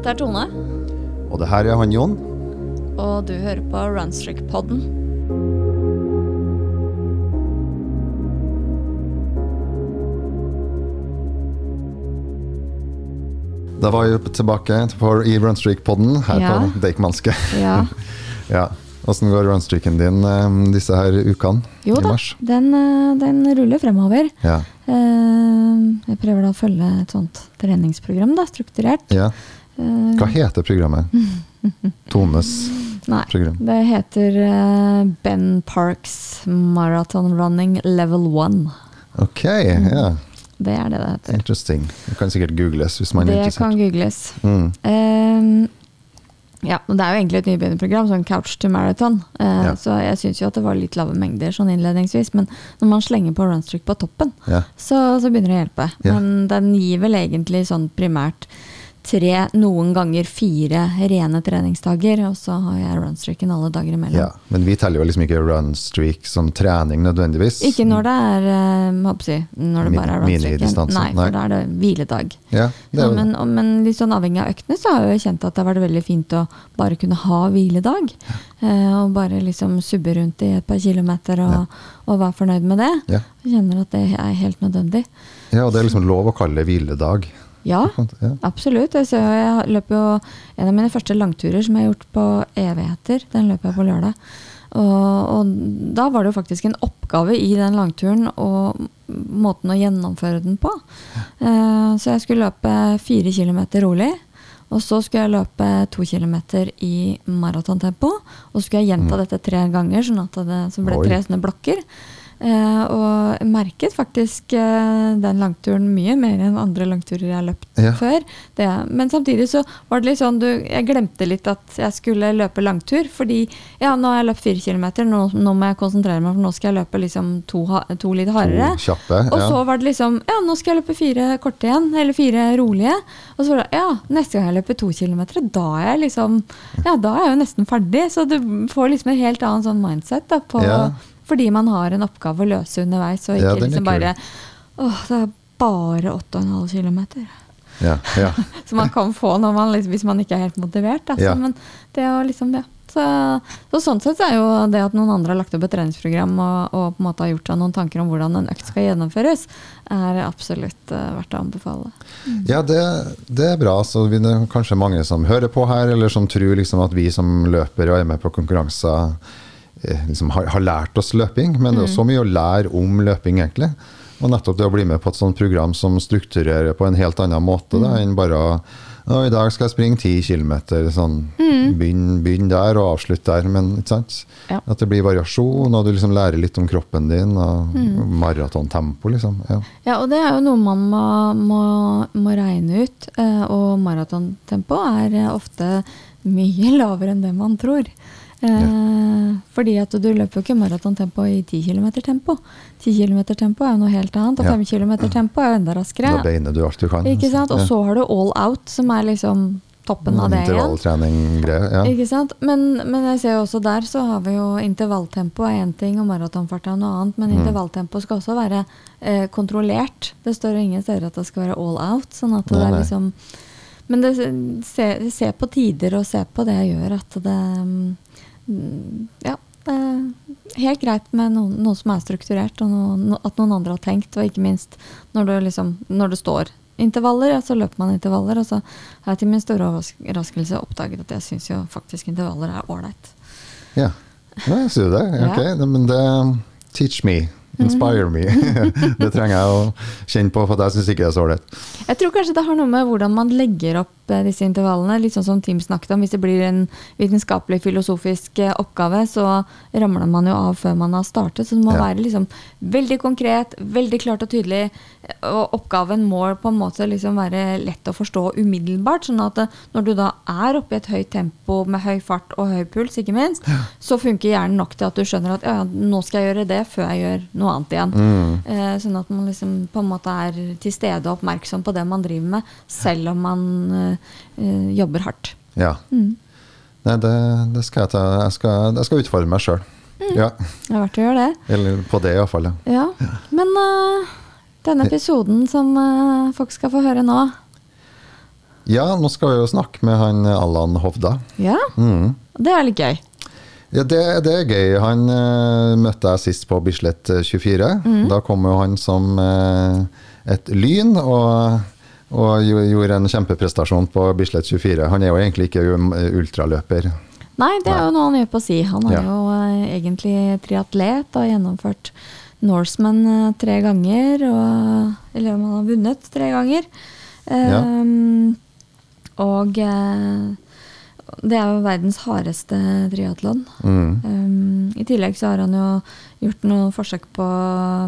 Dette er Tone, Og det her er han Jon. og du hører på Runstrick-podden. Da var vi tilbake i Runstreak-podden her Ja. på Deichmanske. Ja. ja. Åssen går runstreaken din eh, disse her ukene Jo i mars? den, da, den ruller fremover. Ja. Eh, Jeg prøver da å følge et sånt treningsprogram, da, strukturert. ja. Eh, Hva heter programmet? Tones Nei, program. det heter eh, Ben Parks Marathon Running Level 1. Ok, ja. Det er det det heter. Interesting. Det kan sikkert googles hvis man er Det kan googles. Mm. Eh, ja, Det er jo egentlig et nybegynnerprogram, sånn couch to marathon. Uh, Ja. Så jeg syns jo at det var litt lave mengder sånn innledningsvis, men når man slenger på runstreak på toppen, Ja. så, så begynner det å hjelpe. Ja. Men den gir vel egentlig sånn primært tre, noen ganger fire rene treningsdager, og så har jeg runstreaken alle dager imellom. ja. Men vi teller jo liksom ikke runstreak som trening nødvendigvis. Ikke når det er eh, jeg når det bare er runstreaken. Nei, for da er det hviledag. Ja, det er Ja, men, og- men litt sånn avhengig av øktene, så har jeg kjent at det har vært veldig fint å bare kunne ha hviledag. Ja. og bare liksom subbe rundt i et par kilometer og, og være fornøyd med det. Ja. Jeg kjenner at det er helt nødvendig. ja, og det er liksom lov å kalle det hviledag. Ja, absolutt. Jeg, ser, jeg løper jo en av mine første langturer som jeg har gjort på evigheter. Den løper jeg på lørdag. Og, og da var det jo faktisk en oppgave i den langturen og måten å gjennomføre den på. Uh, så jeg skulle løpe fire kilometer rolig. Og så skulle jeg løpe to kilometer i maratontempo. Og så skulle jeg gjenta dette tre ganger, sånn at det så ble det tre sånne blokker. Eh, og jeg merket faktisk eh, den langturen mye mer enn andre langturer jeg har løpt Ja. før. Det, men samtidig så var det litt sånn du, Jeg glemte litt at jeg skulle løpe langtur. Fordi ja, nå har jeg løpt fire kilometer, nå, nå må jeg konsentrere meg, for nå skal jeg løpe liksom to, to litt hardere. To kjappe. Og så var det liksom Ja, nå skal jeg løpe fire korte igjen. Eller fire rolige. Og så var det ja, neste gang jeg løper to kilometer, da er jeg liksom Ja, da er jeg jo nesten ferdig. Så du får liksom en helt annen sånn mindset da, på Ja. Fordi man har en oppgave å løse underveis, og ikke ja, liksom bare Åh, det er bare 8,5 km. Ja, ja. Som man kan få man, liksom, hvis man ikke er helt motivert. Altså. Men det er liksom det. Så, så sånn sett er jo det at noen andre har lagt opp et treningsprogram og, og på en måte har gjort seg noen tanker om hvordan en økt skal gjennomføres, er absolutt uh, verdt å anbefale. Ja, det, det er bra. Så vi, det er kanskje mange som hører på her, eller som tror liksom at vi som løper og er med på konkurranser, liksom har, har lært oss løping. Men det er også så mye å lære om løping, egentlig. Og nettopp det å bli med på et sånt program som strukturerer på en helt annen måte da, enn bare å «Å, I dag skal jeg springe 10 km. Sånn, begynn, begynn der og avslutt der. Men ikke sant? Ja. At det blir variasjon, og du liksom lærer litt om kroppen din. og Maratontempo, liksom. Ja. Ja, og det er jo noe man må, må, må regne ut. eh, Og maratontempo er eh, ofte mye lavere enn det man tror. Eh, Fordi at du løper jo ikke maratontempo i 10 km tempo. 10 km tempo er jo noe helt annet, og Ja. 5 km tempo er jo enda raskere. Da beiner du alt du kan. Ikke sant? Og så har du all out, som er liksom toppen av det igjen. Ja. Ikke sant? Men, men jeg ser jo også der så har vi jo intervalltempo er én ting, og maratonfart er noe annet. Mm. Men intervalltempo skal også være eh, kontrollert. Det står ingen steder at det skal være all out. sånn at det Nei, er liksom Men det, se, se på tider og se på det jeg gjør at det mm, Ja. Det er helt greit med noe, noe som er strukturert, og noe, no, at noen andre har tenkt. Og ikke minst når det, liksom, når det står intervaller, ja, så løper man intervaller. Og så har jeg til min store overraskelse oppdaget at jeg syns jo faktisk intervaller er ålreit. Ja, ja jeg sier det. Ok, ja. men det Teach me. Inspire me. det trenger jeg å kjenne på, for jeg syns ikke det er så ålreit. Jeg tror kanskje det har noe med hvordan man legger opp eh, disse intervallene. Litt sånn som Tim snakket om. Hvis det blir en vitenskapelig, filosofisk eh, oppgave, så ramler man jo av før man har startet. Så det må Ja. være liksom veldig konkret, veldig klart og tydelig. Og oppgaven må på en måte liksom være lett å forstå umiddelbart. Sånn at eh, når du da er oppe i et høyt tempo med høy fart og høy puls, ikke minst, så funker hjernen nok til at du skjønner at ja, ja, nå skal jeg gjøre det før jeg gjør noe annet igjen. Mm. Eh, sånn at man liksom på en måte er til stede og oppmerksom på det man driver med, selv om man eh, eh, jobber hardt. Ja. Mm. Nei, det, det skal jeg ta. Jeg skal, jeg skal utfordre meg sjøl. Mm. Ja. Det er verdt å gjøre det. Eller på det, iallfall. Ja. Ja. Men uh, denne episoden som uh, folk skal få høre nå, Ja, nå skal vi jo snakke med han Allan Hovda. Ja, Mm. det er litt gøy. Ja, det, det er gøy. Han uh, møtte jeg sist på Bislett 24. Da kom jo han som uh, et lyn og, og gjorde en kjempeprestasjon på Bislett 24. Han er jo egentlig ikke ultraløper. Nei, det er jo noe han gjør på si. Han er Ja. jo uh, egentlig triatlet og gjennomført Norseman eh, tre ganger. Og, eller om han har vunnet tre ganger. Ja. Ehm, Og eh, det er jo verdens hardeste triatlon. Mm. Um, I tillegg så har han jo gjort noen forsøk på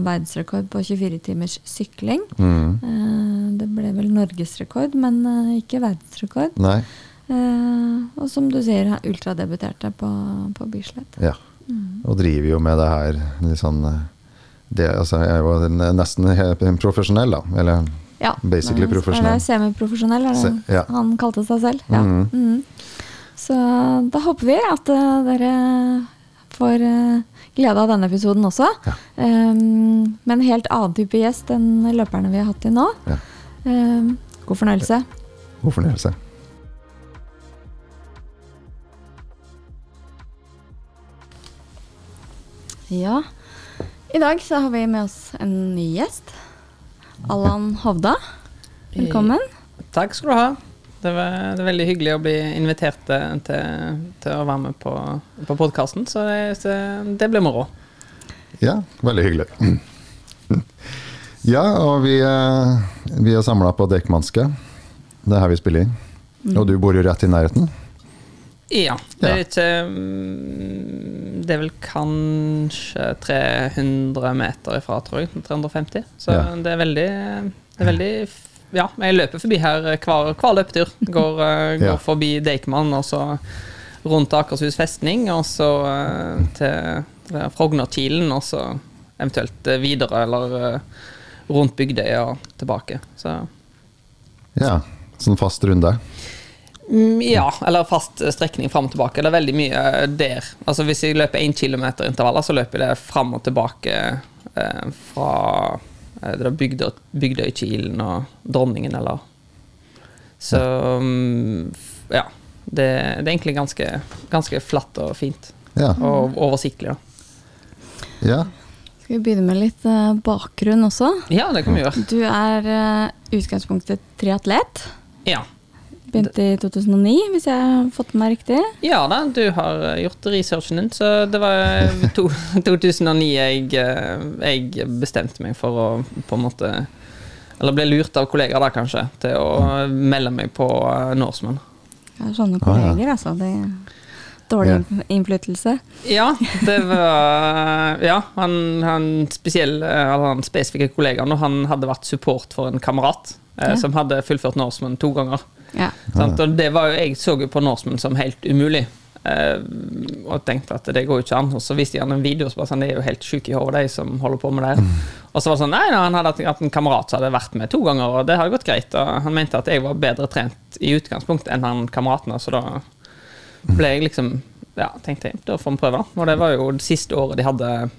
verdensrekord på 24 timers sykling. Mm. Uh, det ble vel norgesrekord, men uh, ikke verdensrekord. Eh, og som du sier, ultradebuterte på, på Bislett. Ja. Og driver jo med det her litt sånn eh, det, altså, Jeg er jo nesten profesjonell, da. Eller Ja, Basically profesjonell. Semiprofesjonell, er det Se- ja. han kalte seg selv? Ja. Mhm. Så da håper vi at uh, dere får uh, glede av denne episoden også. Ja. Um, med en helt annen type gjest enn løperne vi har hatt til nå. Ja. Um, god fornøyelse. god fornøyelse. Ja. I dag så har vi med oss en ny gjest. Allan Hovda. Velkommen. Takk skal du ha. Det, var, det veldig hyggelig å bli invitert eh, til, til å være med på, på podkasten, så, det, det blir moro. Ja, veldig hyggelig. Ja, og vi, eh, vi er samla på Dekmanske. Det er her vi spiller inn. Og du bor jo rett i nærheten. Ja. Det er ikke mm, Det er vel kanskje 300 meter ifra, tror jeg. 350. Så Ja. det er veldig Det er veldig Ja, jeg løper forbi her hver, hver løpetur. Går, uh, går Ja. forbi Deichman, og så rundt Akershus festning, og så uh, til til Frognerkilen, og så eventuelt eh, videre, eller eh, rundt Bygdøya og tilbake. Så Ja, sånn fast runde. Mm, Ja, eller fast strekning fram og tilbake. Det er veldig mye eh, der. Altså Hvis jeg løper 1 km intervaller, så løper jeg det fram og tilbake eh, fra eh, det der Bygdøy, Bygdøykilen og Dronningen, eller Så mm, ja. Det, det er egentlig ganske, ganske flatt og fint. Ja. Og oversiktlig, da. ja. Skal vi begynne med litt eh, bakgrunn også? Ja, det kan vi gjøre. Du er uh, utgangspunktet triatlet. Ja. Begynte i 2009, hvis jeg har fått med meg riktig. Ja da, du har eh, gjort researchen din, så det var eh, to, 2009 jeg, eh, jeg bestemte meg for å på en måte Eller ble lurt av kollegaer da, kanskje, til å melde meg på Norseman. Ja, sånne Ah, ja. kolleger, altså. Det dårlig Ja. innflytelse. Ja, det var Ja, han, han spesiell, eller han spesifikke kollegaen, og han hadde vært support for en kamerat eh, Ja. som hadde fullført Norseman to ganger. Ja. Sant? Og det var jo, jeg så jo på Norseman som helt umulig. Uh, og tenkte at det går jo ikke an. Og så viste jeg han en video og så bare sånn, det er jo helt sjuke i hodet, de som holder på med det. her. Og så var det sånn, nei, nei, han hadde hatt- en kamerat som hadde vært med to ganger, og det hadde gått greit. Og han mente at jeg var bedre trent i utgangspunkt enn han kameraten, så da ble jeg liksom Ja, tenkte jeg, da får vi prøve, da. Og det var jo det siste året de hadde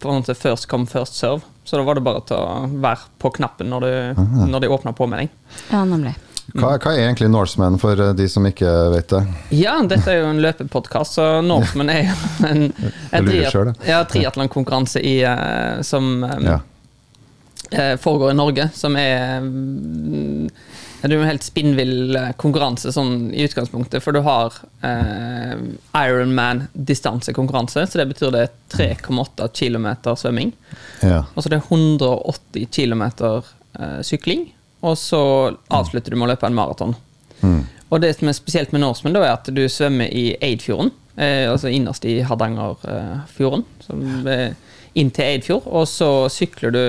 på en måte first come, first serve. Så da var det bare til å være på knappen når, du, når de åpna deg ja, nemlig. Hva, hva er egentlig Norseman for eh, de som ikke vet det? Ja, dette er jo en løpepodkast, så Norseman er jo en, en ja, triatlonkonkurranse eh, som eh, Ja. eh, foregår i Norge, som er mm, Det er jo en helt spinnvill konkurranse sånn i utgangspunktet, for du har eh, Ironman distansekonkurranse, så det betyr det er 3,8 km svømming. ja. Og så det er 180 km eh, sykling, og så avslutter du med å løpe en maraton. Mm. Og det som er spesielt med norsemen, da, er at du svømmer i Eidfjorden. Eh, altså innerst i Hardangerfjorden. som er inn til Eidfjord. Og så sykler du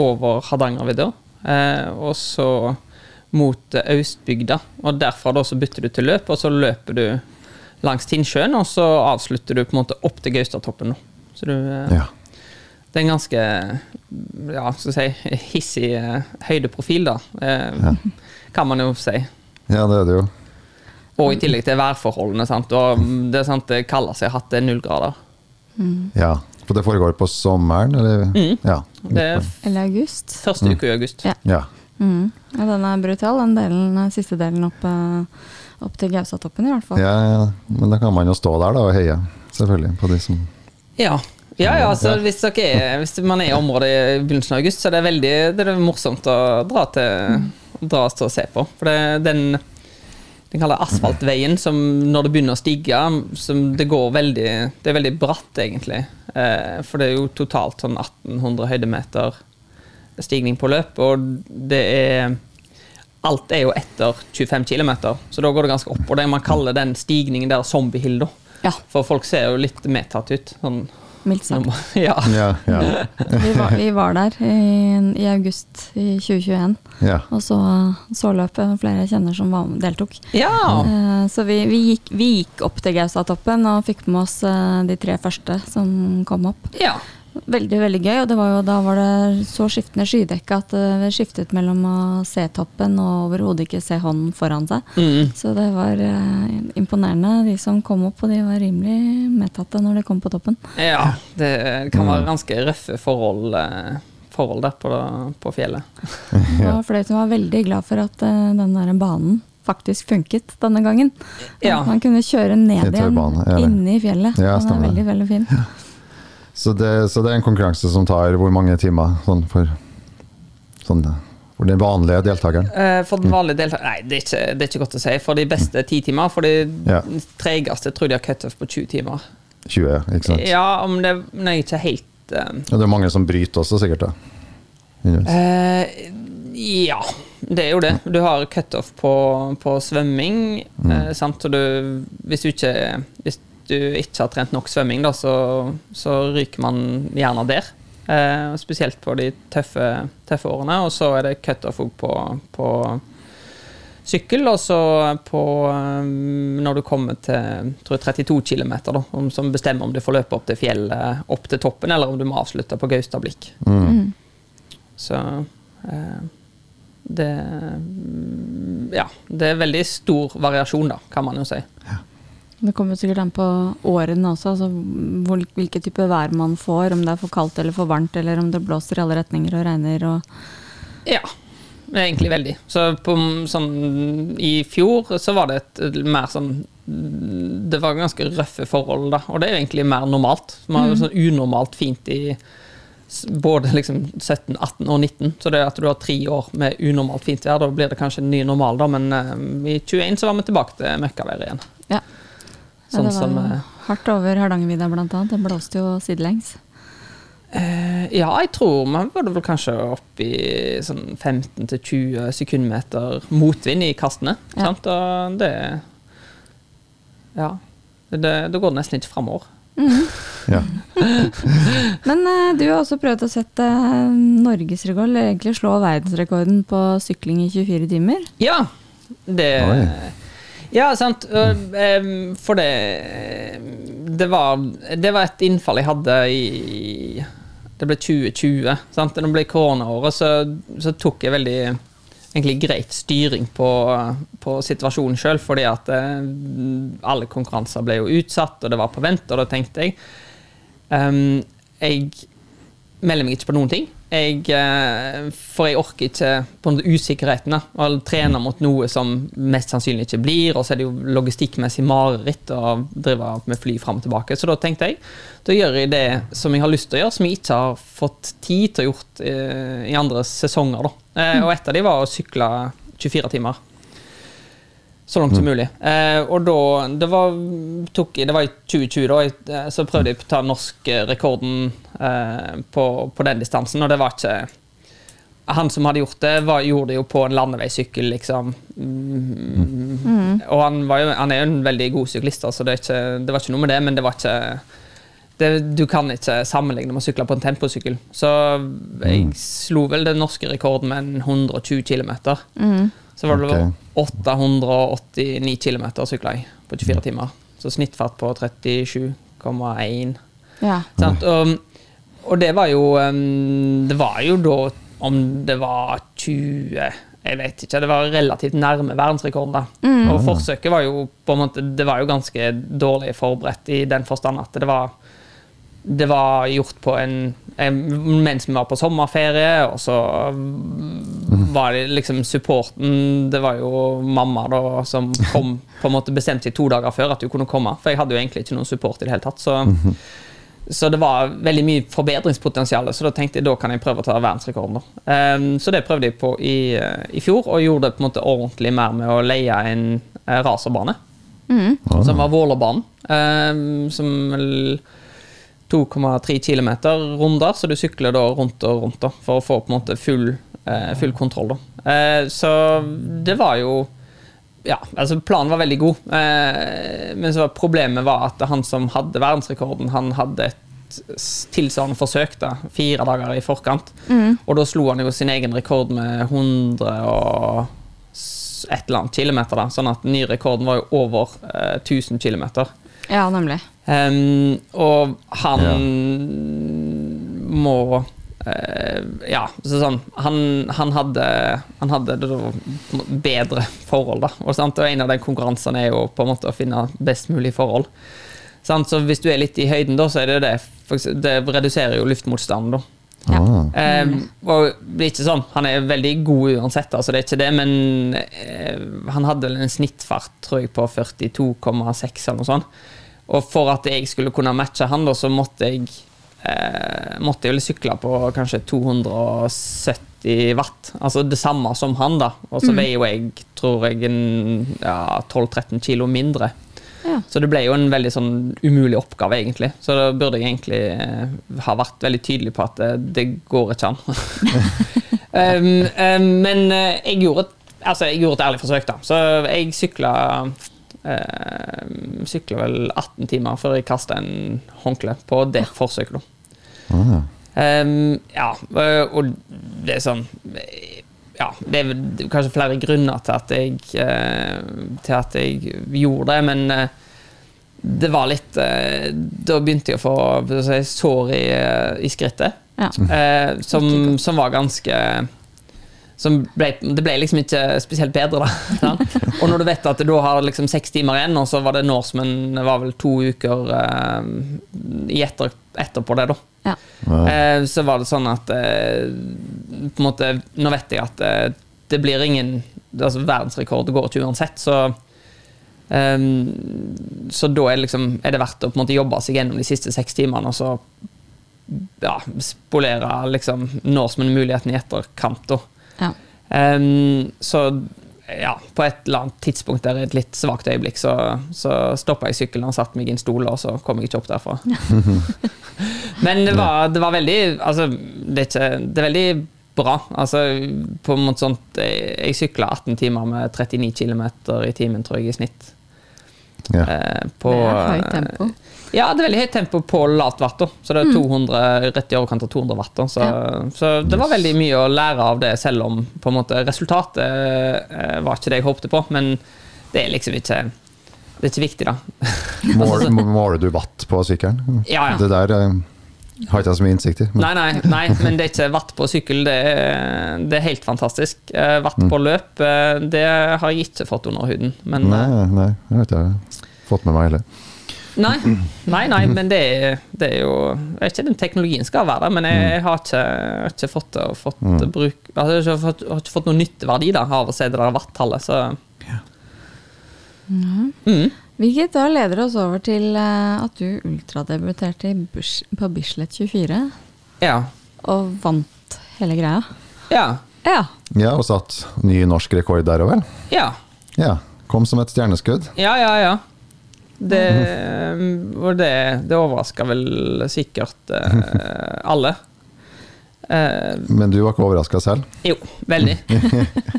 over Hardangervidda, eh, og så mot Austbygda. Og derfra da så bytter du til løp, og så løper du langs Tinnsjøen, og så avslutter du på en måte opp til Gaustatoppen. Så du eh, ja. Det er en ganske ja, skal si, hissig eh, høydeprofil, da. Eh, Kan man jo si. Ja, det er det jo. Og i tillegg til værforholdene. Sant? Og mm, det er sant, det kaller seg hatt, null grader. Ja. For det foregår på sommeren, eller? Mm. Ja. Det er Eller august. første uke i august. Ja. ja. Mm. Ja, den er brutal, den delen, den siste delen opp, eh, opp til Gaustatoppen i hvert fall. Ja, ja, men da kan man jo stå der da og heie, selvfølgelig, på de som Ja. Ja, ja, altså hvis, er, hvis man er i området i begynnelsen av august, så er det veldig det er morsomt å dra til dra til å se på. For det, den den kaller asfaltveien, som når det begynner å stige, som det går veldig Det er veldig bratt, egentlig. Eh, for det er jo totalt sånn 1800 høydemeter stigning på løp, og det er Alt er jo etter 25 km, så da går det ganske opp. Og det man kaller den stigningen der zombiehill, da. Ja. For folk ser jo litt medtatt ut. Sånn, Mildt sagt. ja. Ja, ja, Vi var, vi var der i, i august i 2021 ja. og så, så løpet. Flere jeg kjenner som var, deltok. ja. Eh, Så vi, vi, gikk, vi gikk opp til Gaustatoppen og fikk med oss uh, de tre første som kom opp. Ja. Veldig veldig gøy, og det var jo, da var det så skiftende skydekke at det vi skiftet mellom å se toppen og overhodet ikke se hånden foran seg. Mm. Så det var uh, imponerende. De som kom opp, og de var rimelig medtatte når de kom på toppen. Ja, det kan være ganske røffe forhold, eh, forhold der på, på fjellet. Det var flere som var veldig glad for at uh, den der banen faktisk funket denne gangen. Ja. Man kunne kjøre ned igjen ja, inne i fjellet. Ja, den er veldig, veldig fin. Så, det, så det er en konkurranse som tar hvor mange timer sånn for, sånn, for den vanlige deltakeren? Eh, For den vanlige deltakeren Nei, det er, ikke, det er ikke godt å si. For de beste ti timer. For de Ja. tregeste tror de har cutoff på 20 timer. 20, ikke sant? Ja, om det jeg er ikke helt eh, Og det er mange som bryter også, sikkert. da. Eh, Ja, det er jo det. Du har cutoff på, på svømming. Eh, sant? Og du, hvis du ikke Hvis du ikke har trent nok svømming, da, så, så ryker man gjerne der. Eh, spesielt på de tøffe, tøffe årene. Og så er det cutoff òg på, på sykkel, og så på eh, når du kommer til tror jeg, 32 km, da, som bestemmer om du får løpe opp til fjellet, opp til toppen, eller om du må avslutte på Gaustablikk. Mm. Så eh, det mm, Ja, det er veldig stor variasjon, da, kan man jo si. Det kommer sikkert an på årene også, altså hvor, type vær man får. Om det er for kaldt eller for varmt, eller om det blåser i alle retninger og regner. Og Ja, det er egentlig veldig. Så på, sånn, i fjor så var det et mer sånn Det var ganske røffe forhold, da. Og det er jo egentlig mer normalt. Man har jo sånn unormalt fint i både liksom 17, 18 og 19. Så det at du har tre år med unormalt fint vær, da blir det kanskje en ny normal, da. Men uh, i 21 så var vi tilbake til møkkavær igjen. ja. Ja Sånn det var som jo eh, hardt over Hardangervidda annet. Det blåste jo sidelengs. Eh, Ja, jeg tror man var vel kanskje opp i sånn 15-20 sekundmeter motvind i kastene. Ja. Sant? Og det Ja. Det, det går nesten ikke framover. Ja. Men eh, du har også prøvd å sette uh, norgesrekord, eller egentlig slå verdensrekorden på sykling i 24 timer. Ja! Det Oi. Ja, sant. For det det var, det var et innfall jeg hadde i Det ble 2020. Sant? Når det ble koronaåret, så, så tok jeg veldig egentlig greit styring på, på situasjonen sjøl, fordi at eh, alle konkurranser ble jo utsatt, og det var på vent, og da tenkte jeg um, Jeg melder meg ikke på noen ting. Jeg, eh, for jeg orker ikke på usikkerheten. Å trene mot noe som mest sannsynlig ikke blir, og så er det jo logistikkmessig mareritt å drive med fly fram og tilbake. Så da tenkte jeg da gjør jeg det som jeg har lyst til å gjøre, som jeg ikke har fått tid til å gjort eh, i andre sesonger. da. Eh, og et av de var å sykle 24 timer. Så langt som mulig. Eh, og da Det var, tok, det var i 2020, da. Eh, så prøvde jeg å ta norskrekorden eh, på, på den distansen, og det var ikke Han som hadde gjort det, var, gjorde det jo på en landeveissykkel, liksom. Mm. Og han, var jo, han er jo en veldig god syklist, så det, er ikke, det var ikke noe med det, men det var ikke det, du kan ikke sammenligne med å sykle på en temposykkel. Så jeg slo vel den norske rekorden med en 120 km. Så var det vel Ok. 889 km sykla jeg på 24 timer. Så snittfart på 37,1. Ja. Sant? Og, og det var jo Det var jo da om det var 20 Jeg vet ikke. Det var relativt nærme verdensrekorden. da. Og forsøket var jo på en måte Det var jo ganske dårlig forberedt i den forstand at det var det var gjort på en, en Mens vi var på sommerferie, og så var det liksom supporten Det var jo mamma da som kom på en måte bestemte seg to dager før at du kunne komme. For jeg hadde jo egentlig ikke noen support i det hele tatt. Så, så det var veldig mye forbedringspotensial. Så da tenkte jeg da kan jeg prøve å ta verdensrekorden. Ehm, så det prøvde jeg på i, eh, i fjor, og gjorde det på en måte ordentlig mer med å leie en raserbane racerbane. Som var Vålerbanen. Um, som vel 2,3 km runder, så du sykler da rundt og rundt da, for å få på en måte full, eh, full kontroll. Da. Eh, så det var jo ja, altså Planen var veldig god, eh, men så var problemet var at han som hadde verdensrekorden, han hadde et tilsvarende forsøk da, fire dager i forkant. Og da slo han jo sin egen rekord med 100 og et eller annet kilometer. Da, sånn at den nye rekorden var jo over eh, 1000 kilometer. Ja, nemlig. Um, og han må eh, Ja, så sånn Han, han hadde, han hadde bedre forhold, da. Og, sant? og en av de konkurransene er jo på en måte å finne best mulig forhold. Sant? Så hvis du er litt i høyden, da, så er det det. Det reduserer jo luftmotstanden, da. Ja. Ah. Eh, og det er ikke sånn, Han er veldig god uansett, altså det er ikke det, men eh, han hadde vel en snittfart tror jeg, på 42,6 eller noe sånt. Og for at jeg skulle kunne matche han, da, så måtte jeg eh, måtte jeg vel sykle på kanskje 270 watt. Altså det samme som han, da. Og så veier jo jeg, tror jeg, ja, 12-13 kilo mindre. Ja. Så det ble jo en veldig sånn umulig oppgave, egentlig. Så da burde jeg egentlig eh, ha vært veldig tydelig på at det, det går ikke an. um, um, men eh, jeg gjorde, et, altså, jeg gjorde et ærlig forsøk, da. Så jeg sykla uh, Sykla vel 18 timer før jeg kasta en håndkle på det forsøket. Ah. Um, ja, øh, og det er sånn Ja, det er kanskje flere grunner til at jeg, eh, til at jeg gjorde det, men eh, det var litt eh, Da begynte jeg å få så jeg sår i, eh, i skrittet, Ja. eh, som, som var ganske som ble, det ble liksom ikke spesielt bedre, da. Og når du vet at du har liksom seks timer igjen, og så var det Norseman var vel to uker eh, i etter, etterpå det, da. Ja. Eh, så var det sånn at eh, på en måte, Nå vet jeg at eh, det blir ingen altså Verdensrekord går ikke uansett, så eh, Så da er, det liksom, er det verdt å på en måte jobbe seg gjennom de siste seks timene, og så ja, spolere liksom når som er muligheten i etterkant. da. Ja. Ehm, så ja, på et eller annet tidspunkt der i et litt svakt øyeblikk, så, så stoppa jeg sykkelen og satte meg i en stol, og så kom jeg ikke opp derfra. Men det var, det var veldig Altså, det er, ikke, det er veldig bra. Altså, på en måte sånt Jeg, jeg sykla 18 timer med 39 km i timen, tror jeg, i snitt. Ja. Eh, på, Det er høyt tempo. Ja, det er veldig høyt tempo på lavt watt. Så det er 200, rett i overkant av 200 watt. Så, Så, så det var veldig mye å lære av det, selv om på en måte resultatet eh, var ikke det jeg håpte på. Men det er liksom ikke Det er ikke viktig, da. Mål, måler du watt på sykkelen? Ja, ja. Det der eh, har ikke jeg så mye innsikt i. Nei, nei, nei, men det er ikke watt på sykkel. Det er, det er helt fantastisk. Eh, Watt på løp, eh, det har jeg ikke fått under huden. Men nei, nei, jeg vet ikke fått med meg heller. Nei, nei, nei men det er, det er jo Jeg vet ikke, den teknologien skal være der, men jeg har ikke, jeg har ikke fått, fått mm. bruk altså, Jeg har ikke fått, har ikke fått noen nytteverdi da, av å se det der wattallet, så mm. Hvilket da leder oss over til eh, at du ultradebuterte på Bislett 24 Ja. og vant hele greia. Ja. Ja. Ja, og satt ny norsk rekord der òg, vel? Ja. Ja. Kom som et stjerneskudd. Ja, ja, ja. Det, og det, det overraska vel sikkert eh, alle. Eh, Men du var ikke overraska selv? Jo, veldig.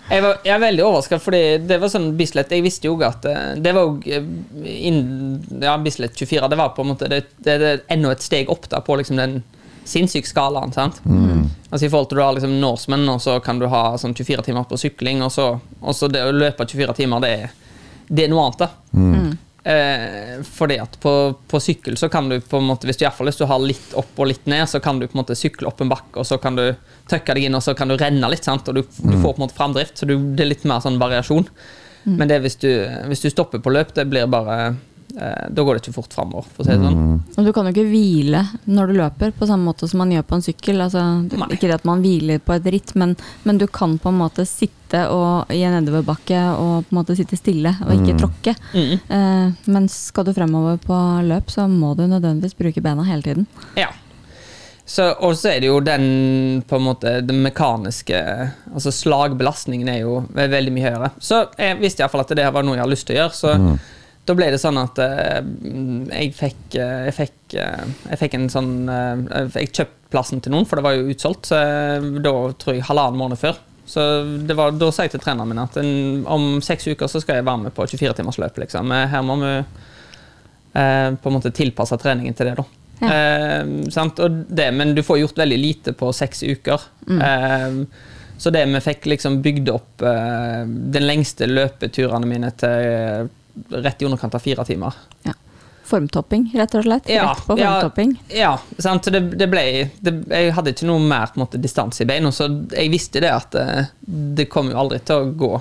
Jeg, var, jeg er veldig overraska, fordi det var sånn Bislett Jeg visste jo at eh, Det var jo innen Ja, Bislett 24 Det var på en måte Det, det, det enda et steg opp da på liksom den sinnssyke skalaen. sant? Altså I forhold til du har liksom Norseman, og så kan du ha sånn 24 timer på sykling, og så, og så det å løpe 24 timer, det er, det er noe annet. da. Eh, fordi at på, på sykkel så kan du på en måte, hvis du, i hvert fall hvis du har litt opp og litt ned, så kan du på en måte sykle opp en bakke, og så kan du tøkke deg inn, og så kan du renne litt, sant? og du, du får på en måte framdrift. Så du, det er litt mer sånn variasjon. Men det hvis du, hvis du stopper på løp, det blir bare Da går det ikke fort framover, for å si det sånn. Mm. Og du kan jo ikke hvile når du løper, på samme måte som man gjør på en sykkel. Altså, du, ikke det at man hviler på et ritt, men, men du kan på en måte sitte og, i en nedoverbakke og på en måte sitte stille og ikke Mm. tråkke. Mm. Eh, men skal du fremover på løp, så må du nødvendigvis bruke bena hele tiden. Ja. Og så er det jo den på en måte den mekaniske Altså slagbelastningen er jo veldig mye høyere. Så jeg visste iallfall at det var noe jeg har lyst til å gjøre. Så Mm. Da ble det sånn at uh, jeg fikk uh, Jeg fikk, uh, jeg fikk en sånn Jeg kjøpte plassen til noen, for det var jo utsolgt. Så da tror jeg halvannen måned før. Så det var, da sa jeg til treneren min at en, om seks uker så skal jeg være med på 24-timersløp. Liksom. Her må vi på en måte tilpasse treningen til det, da. Ja. Det, men du får gjort veldig lite på seks uker. Eh, så det vi fikk liksom bygd opp den lengste løpeturene mine til rett i underkant av fire timer. Formtopping, rett og slett. Ja, Rett på formtopping. Ja, sant? det, det ble det, Jeg hadde ikke noe mer på en måte, distanse i beina, så jeg visste det at det, det kom jo aldri til å gå.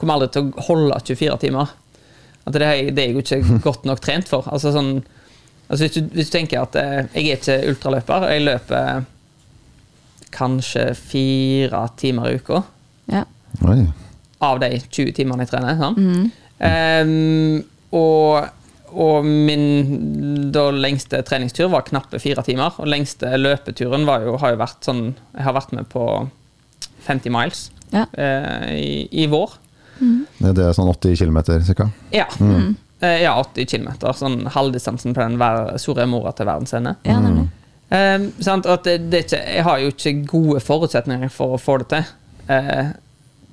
Kom aldri til å holde 24 timer. At det, er- det er jeg jo ikke godt nok trent for. Altså sånn altså hvis, du, hvis du tenker at eh, jeg er ikke ultraløper, jeg løper kanskje fire timer i uka Ja. Av de 20 timene jeg trener. Sånn. Mhm. Ehm, og, og min da lengste treningstur var knappe fire timer. Og lengste løpeturen var jo, har jo vært sånn Jeg har vært med på 50 miles Ja. uh, i, i vår. Det det er sånn 80 km ca. Ja. Eh, ja, 80 km. Sånn halvdistansen på den Soria Moria til verdens ende. ja, nemlig. Ehm, sant? At det, det er ikke, jeg har jo ikke gode forutsetninger for å få det til. Eh,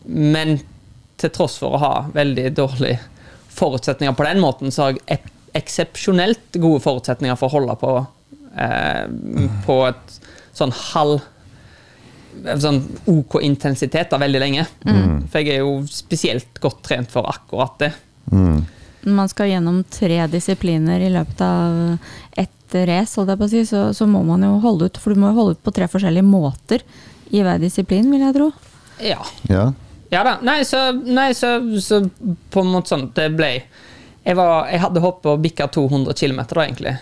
men til tross for å ha veldig dårlige forutsetninger på den måten, så har jeg eksepsjonelt gode forutsetninger for å holde på eh, på et sånn halv Sånn OK intensitet da, veldig lenge. For jeg er jo spesielt godt trent for akkurat det. Mm. Når man skal gjennom tre disipliner i løpet av ett race, holdt jeg på å si, så, så må man jo holde ut. For du må jo holde ut på tre forskjellige måter i hver disiplin, vil jeg tro. Ja. Ja. Ja da. Nei, så, nei, så, så på en måte sånn Det ble Jeg, var, jeg hadde håpet å bikke 200 km, da, egentlig.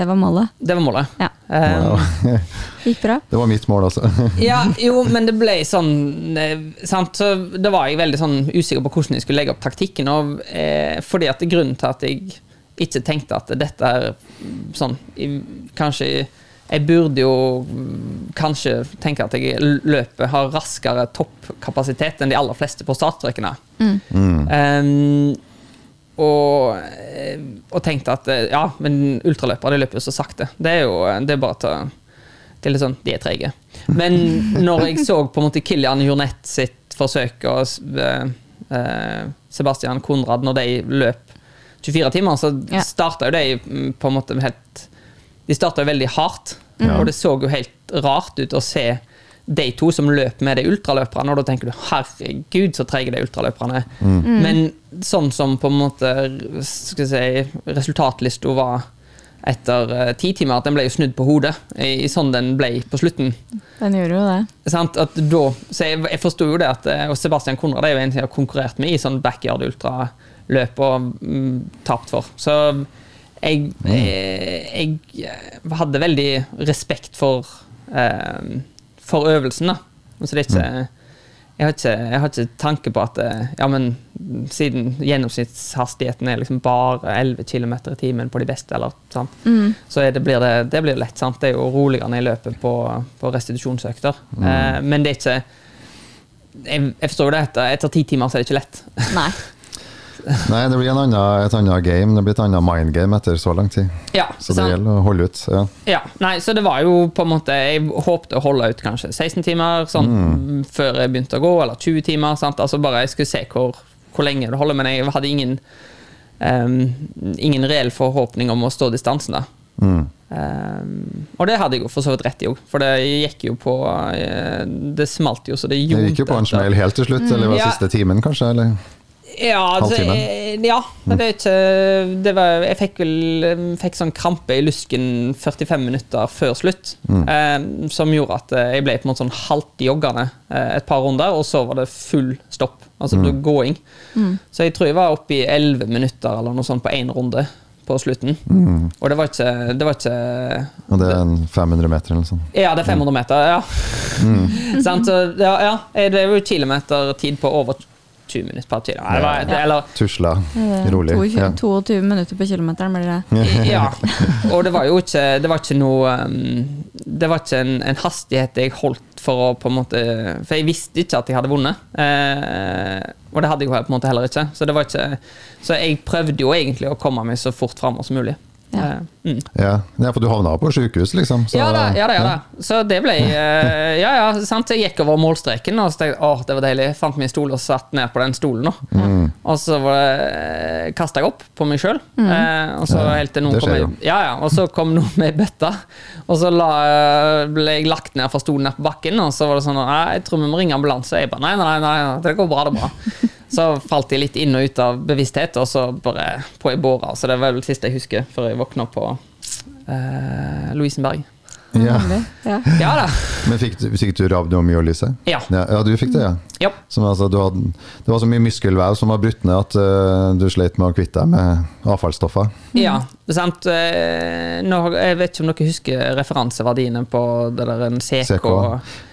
Det var målet. Det var målet. Ja. Um, Gikk bra. Det var mitt mål, altså. ja, jo, men det ble sånn eh, sant? Så Da var jeg veldig sånn usikker på hvordan jeg skulle legge opp taktikken. Og, eh, fordi at Grunnen til at jeg ikke tenkte at dette er sånn i, Kanskje Jeg burde jo mm, kanskje tenke at jeg løpet har raskere toppkapasitet enn de aller fleste på startstrekene. Um, og, og tenkte at eh, ja, men ultraløpere de løper jo så sakte. Det er jo det er bare til å det er litt sånn, De er treige. Men når jeg så på en måte Kilian Jornett sitt forsøk og eh, eh, Sebastian Konrad når de løp 24 timer, så Ja. starta jo de mm, på en måte helt De starta veldig hardt. mm. Og det så jo helt rart ut å se de to som løp med de ultraløperne, og da tenker du herregud, så treige de ultraløperne Mm. Men sånn som på en måte skal jeg si, resultatlista var etter eh, ti timer, at den ble jo snudd på hodet i, i sånn den ble på slutten. Den gjorde jo det. Sant? At da, så jeg, jeg forsto jo det at eh, og Sebastian Konrad er jo en som jeg har konkurrert med i sånn backyard ultraløp og mm, tapt for. Så jeg, eh, jeg hadde veldig respekt for, eh, for øvelsen, da. Så det er ikke jeg har, ikke, jeg har ikke tanke på at eh, ja, men siden gjennomsnittshastigheten er liksom bare 11 km i timen på de beste, eller, sant? så er det, blir det, det blir lett. Sant? Det er jo roligere i løpet på, på restitusjonsøkter. Eh, men det er ikke jeg, jeg forstår jo det, etter, etter ti timer så er det ikke lett. Nei. Nei, det blir en annen, et annet game. Det blir et annet mind game etter så lang tid. Ja, Så det sant? gjelder å holde ut. Ja. Ja, nei, så det var jo på en måte Jeg håpte å holde ut kanskje 16 timer sånn, før jeg begynte å gå, eller 20 timer. Sant? Altså bare Jeg skulle se hvor, hvor lenge det holder, men jeg hadde ingen um, Ingen reell forhåpning om å stå distansen. da Mm. Um, og det hadde jeg jo for så vidt rett i òg, for det gikk jo på eh, Det smalt jo så det gjorde Det gikk jo på en smell helt til slutt, eller var Ja. siste timen, kanskje? Eller? Ja, altså, eh, ja jeg det er ikke det var, Jeg fikk vel eh, fikk sånn krampe i lusken 45 minutter før slutt. Eh, som gjorde at eh, jeg ble på en måte sånn halvjoggende eh, et par runder, og så var det full stopp. Altså gåing. Så jeg tror jeg var oppe i 11 minutter eller noe sånt på én runde på slutten. Og det var ikke, det var ikke Og det er en 500 meter eller noe sånt. Ja, det er 500 meter, ja. Mm. så, ja, ja. Det er jo kilometertid på over 20 minutter per kilo. Nei, ja. eller, Tusla rolig. 22, Ja. 22 minutter på kilometeren blir det. ja. Og det var jo ikke, det var ikke noe um, Det var ikke en, en hastighet jeg holdt for å på en måte For jeg visste ikke at jeg hadde vunnet. Eh, og det hadde jeg på en måte heller ikke. Så, det var ikke, så jeg prøvde jo egentlig å komme meg så fort framover som mulig. Ja. Eh, mm. Ja. ja, for du havna på sykehus, liksom. så- Ja da, ja da, ja da. Så det ble eh, Ja, ja, sant. Jeg gikk over målstreken og så tenkte jeg, åh, det var deilig. Jeg fant min stol og satt ned på den stolen. Mm. Og så var kasta jeg opp på meg sjøl. Mm. og så Ja, helt til noen kom ja, ja, Og så kom noen med ei bøtte, og så la, ble jeg lagt ned fra stolen ned på bakken. Og så var det sånn jeg tror vi må ringe ambulanse. Jeg bare nei, nei, nei, nei, det går bra, det er bra. Så falt jeg litt inn og ut av bevissthet, og så bare på i båra. Så det var vel det siste jeg husker før jeg våkna på eh, Lovisenberg. Ja. Ja. Ja da. Men fikk du, fikk du rabdomyolyse? Ja. Ja, ja, du fikk det, ja. Ja. Som, altså, du hadde, det var så mye muskelvev som var brutt ned at uh, du slet med å kvitte deg med avfallsstoffer. Ja, det er sant. Eh, Nå, jeg vet ikke om dere husker referanseverdiene på det der en CK. CK.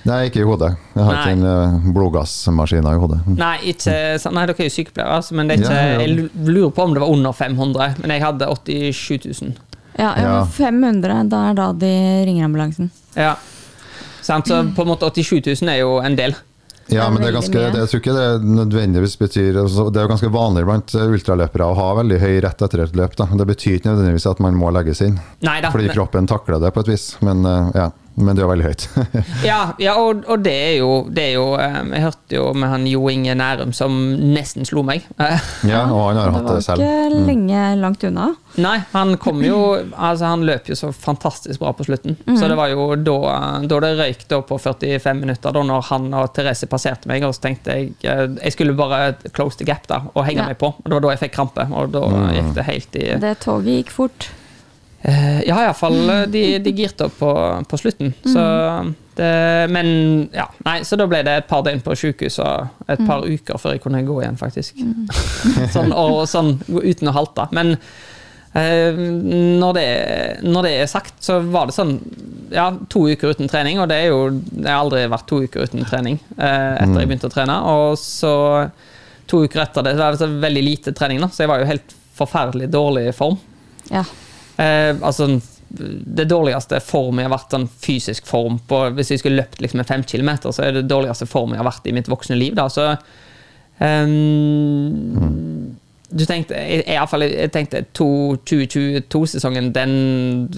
Nei, ikke i hodet. Jeg har ikke en uh, blodgassmaskiner i hodet. Nei, ikke? Nei, dere er jo sykepleiere, altså, men det er ikke, Ja, ja. jeg lurer på om det var under 500. Men jeg hadde 87 000. Ja, ja, Ja. 500, da er da de ringer ambulansen. Ja. Sant? Så på en måte 87 000 er jo en del. Ja, men det er ganske, det, jeg tror ikke det nødvendigvis betyr altså, Det er jo ganske vanlig blant eh, ultraløpere å ha veldig høy rett etter et løp. Da. Det betyr ikke nødvendigvis at man må legges inn, Neida, fordi kroppen takler det på et vis. Men, eh, ja, men det er veldig høyt. Ja, ja og, og det er jo, det er jo eh, Jeg hørte jo med han Jo Inge Nærum som nesten slo meg. ja, og han har Det hatt det selv. ikke lenge langt unna. Nei, han kom jo Altså, han løp jo så fantastisk bra på slutten. Så det var jo da, da det røyk da på 45 minutter, da når han og Therese passerte meg, og så tenkte jeg eh, Jeg skulle bare close the gap da, og henge Ja. meg på. Og det var da jeg fikk krampe, og da gikk det helt i Det toget gikk fort. Eh, Ja, iallfall de, de girte opp på, på slutten. Så det, men ja, nei, så da ble det et par døgn på sjukehus og et par uker før jeg kunne gå igjen, faktisk. sånn, og sånn uten å halte. Men eh, når, det, når det er sagt, så var det sånn ja, to uker uten trening, og det er jo Jeg har aldri vært to uker uten trening eh, etter jeg begynte å trene. Og så to uker etter det, så var det veldig lite trening, da, så jeg var jo helt forferdelig dårlig i form. Ja. Eh, altså Det dårligste form jeg har vært sånn fysisk form på Hvis jeg skulle løpt liksom, fem kilometer, så er det dårligste form jeg har vært i mitt voksne liv. Da. Så um, du tenkte, jeg, fall, jeg tenkte to- 2022-sesongen, den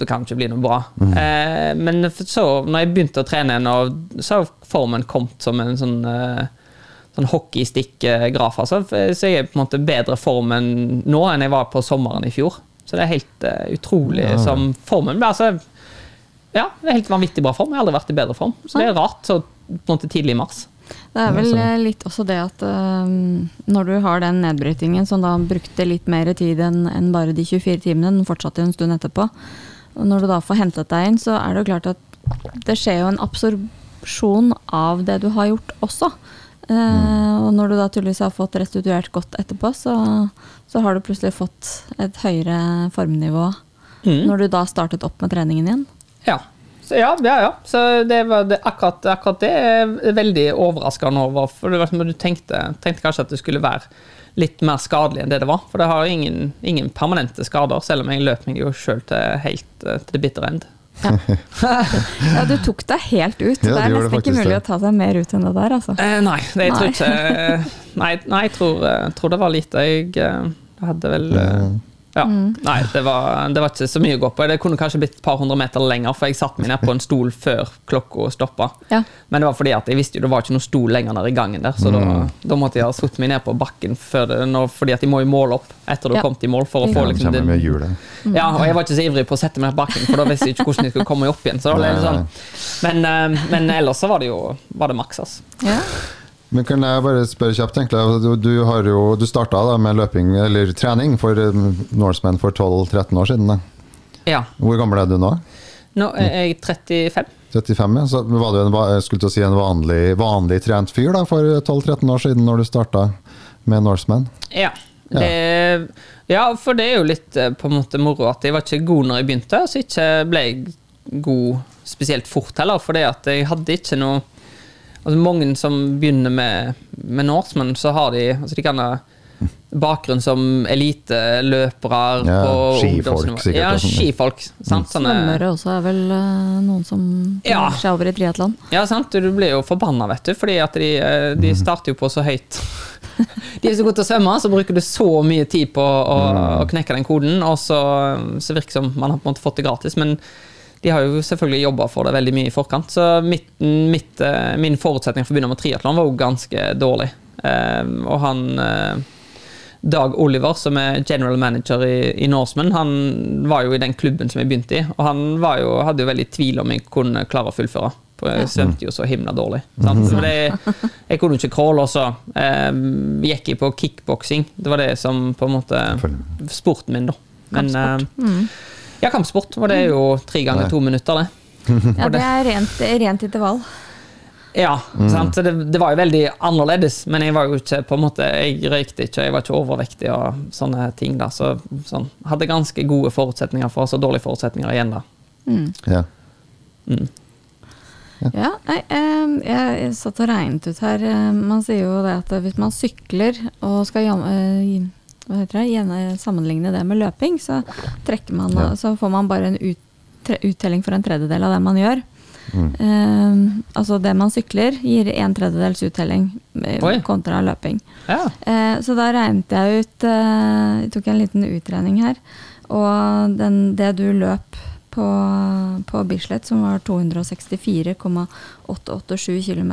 kan ikke bli noe bra. Eh, men så, når jeg begynte å trene igjen, så har formen kommet som en sånn eh, sånn hockeystick-graf. Altså. Så jeg er på en måte bedre form enn nå enn jeg var på sommeren i fjor. Så det er helt uh, utrolig Ja. som formen blir. Altså, ja, det er helt vanvittig bra form. Jeg har aldri vært i bedre form. Så det er rart så på en måte tidlig i mars. Det er vel Ja, så- eh, litt også det at uh, når du har den nedbrytingen som da brukte litt mer tid enn en bare de 24 timene, den fortsatte en stund etterpå, og når du da får hentet deg inn, så er det jo klart at det skjer jo en absorpsjon av det du har gjort også. Eh, og når du da tydeligvis har fått restituert godt etterpå, så, så har du plutselig fått et høyere formnivå Mm. når du da startet opp med treningen igjen. Ja. Så ja, ja, ja. Så det var det, akkurat, akkurat det er veldig overraskende over. For det var som du tenkte, tenkte kanskje at det skulle være litt mer skadelig enn det det var. For det har ingen, ingen permanente skader, selv om jeg løp meg jo sjøl til helt eh, til det bitre end. Ja, du tok deg helt ut. Ja, det er nesten ikke mulig det. å ta seg mer ut enn det der, altså. Eh, nei, det, jeg tror Nei. ikke Nei, nei jeg tror, eh, tror det var lite. Jeg eh, hadde vel eh, Ja. Nei, det var, det var ikke så mye å gå på. Det kunne kanskje blitt et par hundre meter lenger, for jeg satte meg ned på en stol før klokka stoppa. Ja. Men det var fordi at jeg visste jo det var ikke noen stol lenger nede i gangen der, så da, da måtte jeg ha satt meg ned på bakken før det, når, fordi at de må jo måle opp etter du Ja. har kommet i mål. for å Ja. få liksom det, med hjulet. ja, og jeg var ikke så ivrig på å sette meg ned på bakken, for da visste jeg ikke hvordan jeg skulle komme meg opp igjen. Så da ble det sånn. men, eh, men ellers så var det jo var det maks, altså. Ja. Men kan jeg bare spørre kjapt, egentlig. Du, du, har jo, du starta da med løping, eller trening, for um, Norseman for 12-13 år siden. Da. Ja. Hvor gammel er du nå? Nå er jeg 35. 35, ja. Så var du en, skulle til å si en vanlig, vanlig trent fyr da, for 12-13 år siden, når du starta med Norseman? Ja. Ja. Det, ja, for det er jo litt eh, på en måte moro at jeg var ikke god når jeg begynte, så ikke ble jeg god spesielt fort heller, for at jeg hadde ikke noe Altså Mange som begynner med, med Norseman, så har de altså de kan ha bakgrunn som eliteløpere Ja, skifolk sikkert, Ja, sånn. skifolk. Sant? Sånne, Svømmere også er vel eh, noen som Ja. seg over i triatlon. Ja, sant. Du blir jo forbanna, vet du, fordi at de, eh, de starter jo på så høyt. De er så gode til å svømme, så bruker du så mye tid på å, å knekke den koden, og så, så virker det som man har på en måte fått det gratis, men de har jo selvfølgelig jobba for det veldig mye i forkant. Så mitt, mitt, eh, min forutsetning for å begynne med triatlon var jo ganske dårlig. Eh, og han eh, Dag Oliver, som er general manager i, i Norseman, han var jo i den klubben som jeg begynte i, og han var jo, hadde jo veldig tvil om jeg kunne klare å fullføre. For jeg svømte jo så himla dårlig. Sant? Så det, jeg kunne jo ikke crawle, og så eh, gikk jeg på kickboksing. Det var det som på en måte Sporten min, da. Men, eh, ja, kampsport. Og det er jo tre ganger to minutter, det. Ja, det er rent, rent intervall. Ja, sant? Så det, det var jo veldig annerledes, men jeg var jo ikke på en måte, jeg røykte ikke, jeg var ikke overvektig og sånne ting. da, så sånn, Hadde ganske gode forutsetninger for så dårlige forutsetninger igjen. da. Ja. Ja, nei, eh, jeg, jeg satt og regnet ut her. eh, Man sier jo det at hvis man sykler og skal jam- eh, hva heter det, gjerne sammenligne det med løping, så, trekker man, Ja. så får man bare en ut, tre, uttelling for en tredjedel av det man gjør. Mm. Uh, altså det man sykler, gir en tredjedels uttelling eh, Oi. kontra løping. Ja. Uh, så da regnet jeg ut uh, Jeg tok en liten utregning her. Og den, det du løp på, på Bislett, som var 264,887 km,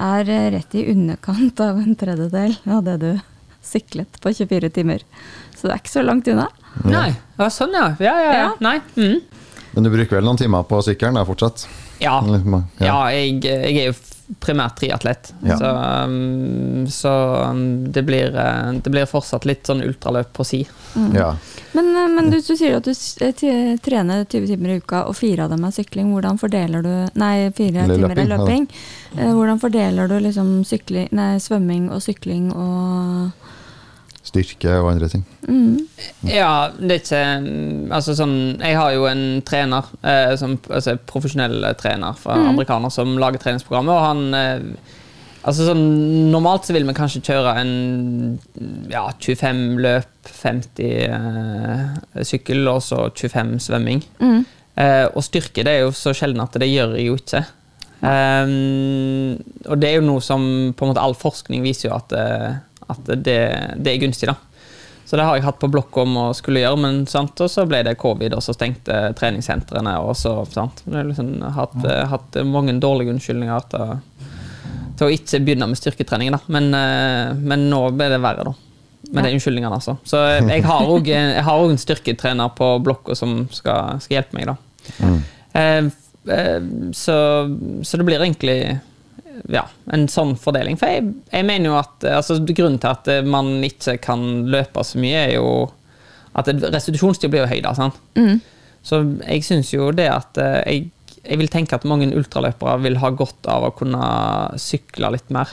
er rett i underkant av en tredjedel av det du syklet på 24 timer. Så det er ikke så langt unna. Nei, ja, sånn ja. Ja, ja, ja. Ja. Nei. Mm. Men du bruker vel noen timer på sykkelen da, fortsatt? Ja. Ja, jeg, jeg er jo primært triatlet, Ja. så, um, så um, det, blir, eh, det blir fortsatt litt sånn ultraløp på si. Ja. Men, eh, men du, du sier at du eh, trener 20 timer i uka, og fire av dem er sykling. Hvordan fordeler du Nei, fire Eller timer er løping, ja. Eh, Hvordan fordeler du liksom sykling, nei, svømming og sykling og Styrke og andre ting. mm. Ja, det er ikke mm, Altså sånn Jeg har jo en trener, eh, som, altså profesjonell trener fra amerikaner som lager treningsprogrammet, og han eh, Altså sånn Normalt så vil vi kanskje kjøre en ja, 25 løp, 50 eh, sykkel og så 25 svømming. Mm. Eh, og styrke det er jo så sjelden at det gjør jeg jo ikke. Um, og det er jo noe som på en måte all forskning viser jo at, eh, at det, det er gunstig. da. Så det har jeg hatt på blokka om å skulle gjøre, men sant? og så ble det covid, og så stengte treningssentrene. og så, sant? Jeg har liksom hatt, ja. hatt mange dårlige unnskyldninger til, til å ikke begynne med styrketrening. da. Men, eh, men nå ble det verre, da. Med de unnskyldningene, altså. Så jeg har òg en styrketrener på blokka som skal, skal hjelpe meg, da. Eh, eh, så, så det blir egentlig ja, en sånn fordeling. For jeg, jeg mener jo at eh, altså, Grunnen til at eh, man ikke kan løpe så mye, er jo at restitusjonstid blir jo høy. da, sant? Mm. Så jeg syns jo det at eh, jeg, jeg vil tenke at mange ultraløpere vil ha godt av å kunne sykle litt mer.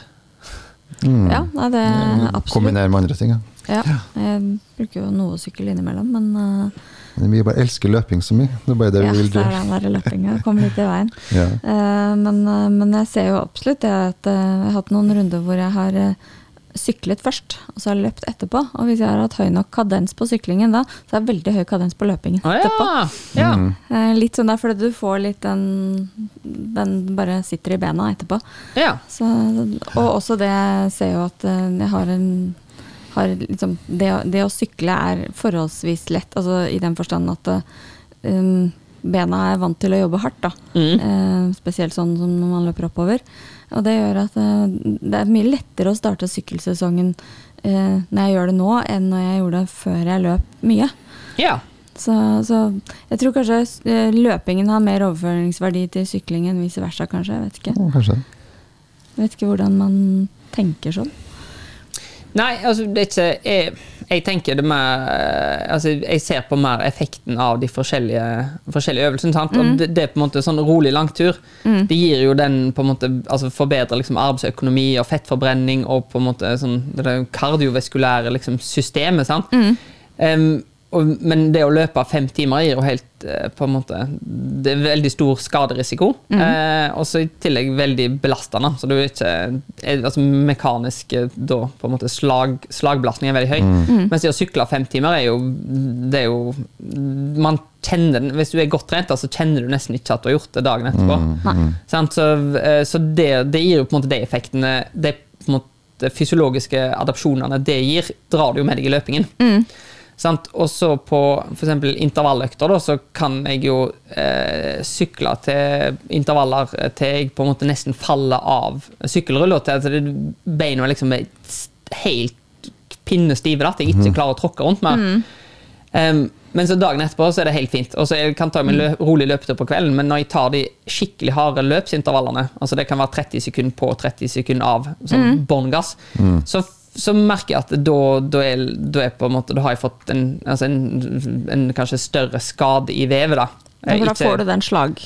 Ja, nei, det er absolutt. Kombinere med andre ting. Ja. Ja, jeg bruker jo noe sykkel innimellom, men uh, Men Vi bare elsker løping så mye. Det er bare det ja, vi vil så er gjøre. den løpinga kommer litt i veien. Ja. Eh, men, eh, men jeg ser jo absolutt det at eh, jeg har hatt noen runder hvor jeg har syklet først, og så har jeg løpt etterpå. Og hvis jeg har hatt høy nok kadens på syklingen da, så er det veldig høy kadens på løpingen etterpå. ja! ja. Mm. Litt sånn der fordi du får litt den Den bare sitter i bena etterpå. ja. Så, og også det jeg ser jo at jeg har en har liksom, det, det å sykle er forholdsvis lett, altså i den forstand at eh, um, bena er vant til å jobbe hardt. Da. Mm. Uh, spesielt sånn som når man løper oppover. Og det gjør at uh, det er mye lettere å starte sykkelsesongen uh, når jeg gjør det nå, enn når jeg gjorde det før jeg løp mye. ja. Så, så jeg tror kanskje løpingen har mer overføringsverdi til sykling enn vice versa, kanskje. Jeg vet ikke. Kanskje. Jeg vet ikke hvordan man tenker sånn. Nei, altså det er ikke Jeg, jeg tenker det mer altså, Jeg ser på mer effekten av de forskjellige, forskjellige øvelsene. Sant? Og det, det er på en måte sånn rolig langtur. Det gir jo den på en måte altså Forbedrer liksom arbeidsøkonomi og fettforbrenning og på en måte sånn det kardiovaskulære liksom, systemet. Sant? Em, og, men det å løpe fem timer gir jo helt eh, på en måte Det er veldig stor skaderisiko. Eh, og så i tillegg veldig belastende. Så du er ikke er, altså Mekanisk eh, da på en måte slag, slagbelastning er veldig høy. Mens det å sykle fem timer er jo Det er jo Man kjenner den Hvis du er godt trent, så kjenner du nesten ikke at du har gjort det dagen etterpå. Sant? Så, eh, så det, det gir jo på en måte de effektene De på en måte fysiologiske adapsjonene det gir, drar du jo med deg i løpingen. Sant? Og så på f.eks. intervalløkter, da, så kan jeg jo eh, sykle til intervaller til jeg på en måte nesten faller av sykkelrulla, Til at det- beina liksom er helt pinnestive, at jeg ikke klarer å tråkke rundt mer. Um, men så dagen etterpå så er det helt fint. Og så jeg kan ta meg lø rolig løpetur på kvelden, men når jeg tar de skikkelig harde løpsintervallene, altså det kan være 30 sekunder på 30 sekunder av, sånn bånn gass, så, så merker jeg at da, da, er, da, er på en måte, da har jeg fått en, altså en, en kanskje større skade i vevet. da. Ja, for da Ikke- får du den slag...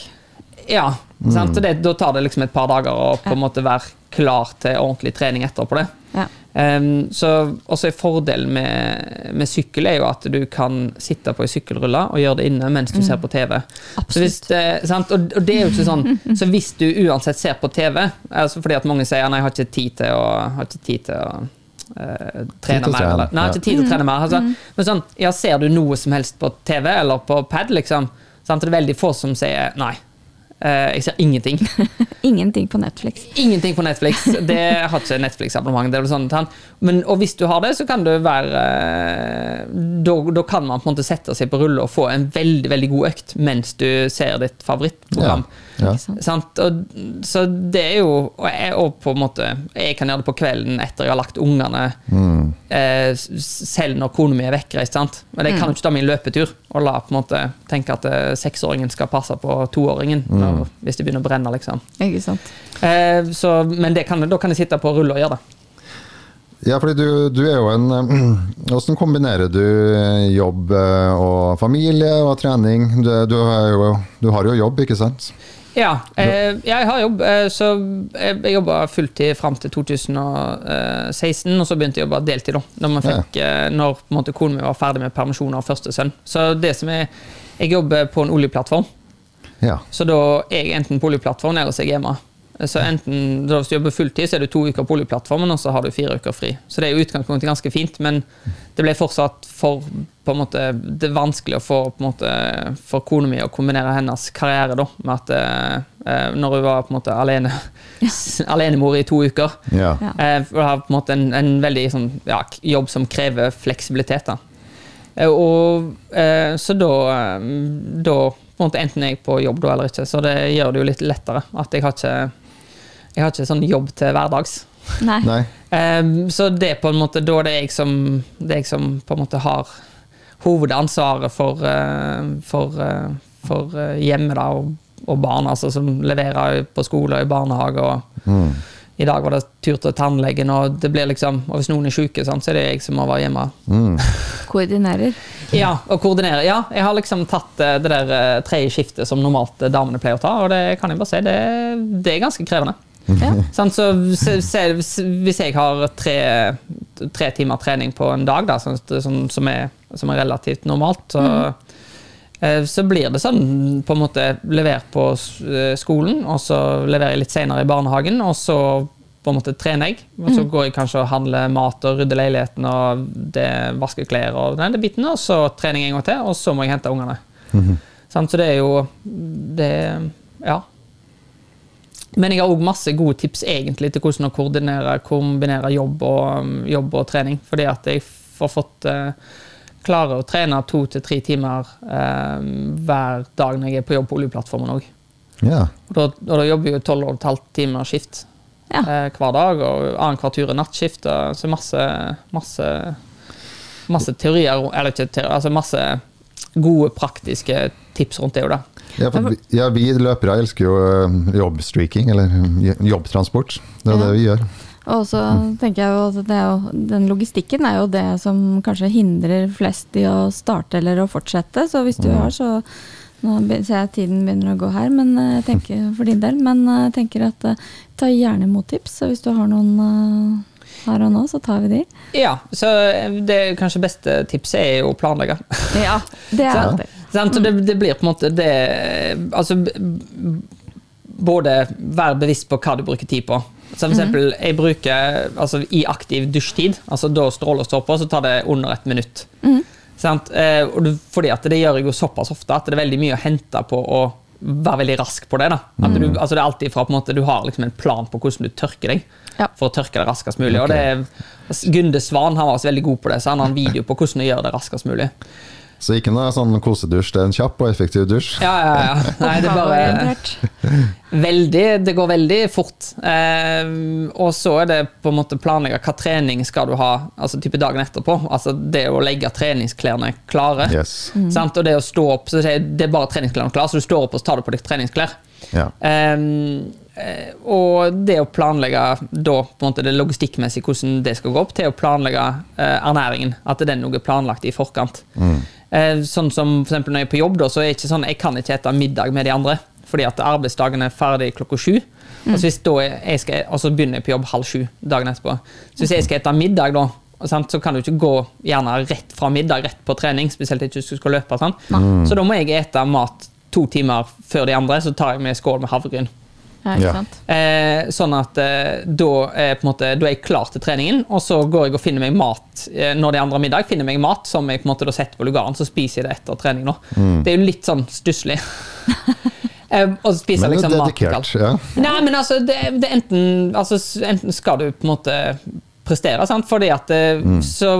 ja, sant? Så det, da tar det liksom et par dager å på en måte være klar til ordentlig trening etterpå det. Ja. Um, så også en fordel med, med sykkel er jo at du kan sitte på ei sykkelrulle og gjøre det inne mens du ser på TV. Så hvis, sant? Og, og det er jo ikke sånn Så hvis du uansett ser på TV, altså fordi at mange sier nei, jeg har ikke tid til å, har ikke tid til å eh, trene mer. Eller, nei, ikke tid til å trene mer. Altså. Men sånn, ja, ser du noe som helst på TV eller på pad, liksom, sant? det er veldig få som sier nei. Uh, jeg ser ingenting. Ingenting på Netflix. Ingenting på Netflix. Det har ikke Netflix-abonnement. det sånn Men, og hvis du har det, så kan det være eh, Da, da kan man på en måte sette seg på rulle og få en veldig veldig god økt mens du ser ditt favorittprogram. Ja. Sant? Og, så det er jo og jeg, og på en måte Jeg kan gjøre det på kvelden etter jeg har lagt ungene, eh, selv når kona mi er vekkreist. sant? Men jeg kan jo ikke ta min løpetur og la på en måte tenke at eh, seksåringen skal passe på toåringen når, hvis det begynner å brenne. liksom. Ikke sant? Eh, så, men det kan, da kan jeg sitte på rulle og gjøre det. Ja, fordi du, du er jo en Hvordan kombinerer du eh, jobb eh, og familie og trening? Du, du, har jo, du har jo jobb, ikke sant? Ja, eh, jeg har jobb. Eh, så jeg, jobba fulltid fram til 2016, og så begynte jeg å jobbe deltid. da Når, man fikk, eh, når måte, konen min var ferdig med permisjon av første sønn. Så det som er Jeg jobber på en oljeplattform, Ja. så da er jeg enten på oljeplattform eller så er jeg hjemme. Så enten da Hvis du jobber fulltid, så er du to uker på oljeplattformen, og så har du fire uker fri. Så det er i utgangspunktet ganske fint, men det ble fortsatt for på en måte, Det er vanskelig å få på en måte, for kona mi å kombinere hennes karriere da, med at eh, når hun var på en måte alene alenemor i to uker. ja. Ja. Eh, for å ha på en måte en, en veldig sånn, ja, jobb som krever fleksibilitet. Da. Eh, Og, eh, så da, eh, da på en måte enten er jeg på jobb da eller ikke, så det gjør det jo litt lettere. At jeg har ikke, jeg har ikke sånn jobb til hverdags. Nei. Nei. Um, så det er på en måte, da er det jeg som, det er jeg som på en måte har hovedansvaret for, uh, for, uh, for eh, hjemmet da, og, og barn, altså som leverer på skole og i barnehage. og Mm. i dag var det tur til tannlegen, og det blir liksom, og hvis noen er syke, sant, så er det jeg som må være hjemme. Mm. Koordinerer. Ja, Og koordinere. Ja, jeg har liksom tatt det der tredje skiftet som normalt damene pleier å ta, og det kan jeg bare si, det, det er ganske krevende. Ja. Sånn, så hvis jeg har tre, tre timer trening på en dag, da, sånn, sånn, som, er, som er relativt normalt, så, eh, så blir det sånn på en måte levert på eh, skolen, og så leverer jeg litt senere i barnehagen, og så på en måte trener jeg. Og så går jeg kanskje og handler mat og rydder leiligheten og det vasker klær og den biten, og så trener jeg en gang til, og så må jeg hente ungene. Sant, så det er jo det, Ja. Men jeg har òg masse gode tips egentlig til hvordan å koordinere, kombinere jobb og, um, jobb og trening. Fordi at jeg får fått uh, klare å trene to til tre timer uh, hver dag når jeg er på jobb på oljeplattformen òg. Ja. Og da, og da jobber jeg jo tolv og et halvt timer skift Ja. uh, hver dag, og annenhver tur er nattskift. og Så masse, masse, masse teorier, eller ikke teorier, altså masse gode praktiske tips rundt det. jo da. Ja, for, vi- ja, vi løpere elsker jo eh, jobbstreaking, eller jobbtransport. Det er det vi gjør. Og så tenker jeg jo at det er jo, den logistikken er jo det som kanskje hindrer flest i å starte eller å fortsette. Så hvis du Mm. har, så Nå ser jeg tiden begynner å gå her men eh, jeg tenker for din del, men eh, jeg tenker at ta gjerne imot tips. Så hvis du har noen her og nå, så tar vi de. Ja, så det kanskje beste tipset er jo å planlegge. Ja, det er alltid. Sant? Og det, det blir på en måte det Altså både være bevisst på hva du bruker tid på. Så for eksempel, jeg bruker altså, i aktiv dusjtid, altså da stråler står på, så tar det under et minutt. Sant? Eh, fordi at det gjør jeg jo såpass ofte at det er veldig mye å hente på å være veldig rask på det. da. At du, altså det er alltid fra på en måte, Du har liksom en plan på hvordan du tørker deg Ja. for å tørke det raskest mulig. og det er, Gunde Svan han var også veldig god på det, så han har en video på hvordan du gjør det raskest mulig. Så ikke noe sånn kosedusj, det er en kjapp og effektiv dusj. Ja, ja, ja. Nei, det bare veldig Det går veldig fort. Eh, og så er det på en måte planlegge hva trening skal du ha altså type dagen etterpå. Altså det å legge treningsklærne klare. Yes. Sant? Og det å stå opp så det er bare treningsklærne klare, så du står opp og tar du på deg treningsklær. Ja. Ehm, eh, og det å planlegge da på en måte det logistikkmessig hvordan det skal gå opp, til å planlegge eh, ernæringen. At det er noe planlagt i forkant. Eh, sånn som for eksempel når jeg er på jobb, da, så er det ikke sånn jeg kan ikke spise middag med de andre. Fordi at arbeidsdagen er ferdig klokka sju. Og, så skal, og så begynner jeg på jobb halv sju dagen etterpå. Så hvis jeg skal spise middag da, så kan du ikke gå gjerne rett fra middag rett på trening. Spesielt ikke hvis du skal løpe. Sant? Så da må jeg ete mat to timer før de andre, så tar jeg med skål med havregryn. Ja, ikke Ja. Eh, sånn at eh, da, er på måte, da er jeg klar til treningen, og så går jeg og finner meg mat eh, når det er andre middag. finner meg mat som jeg på en måte da setter på lugaren, så spiser jeg det etter trening. nå. Det er jo litt sånn stusslig. eh, å spise Men det liksom er liksom dedikert. Ja. Nei, men altså, det, det enten, altså, enten skal du på en måte prestere, sant? fordi at mm. så,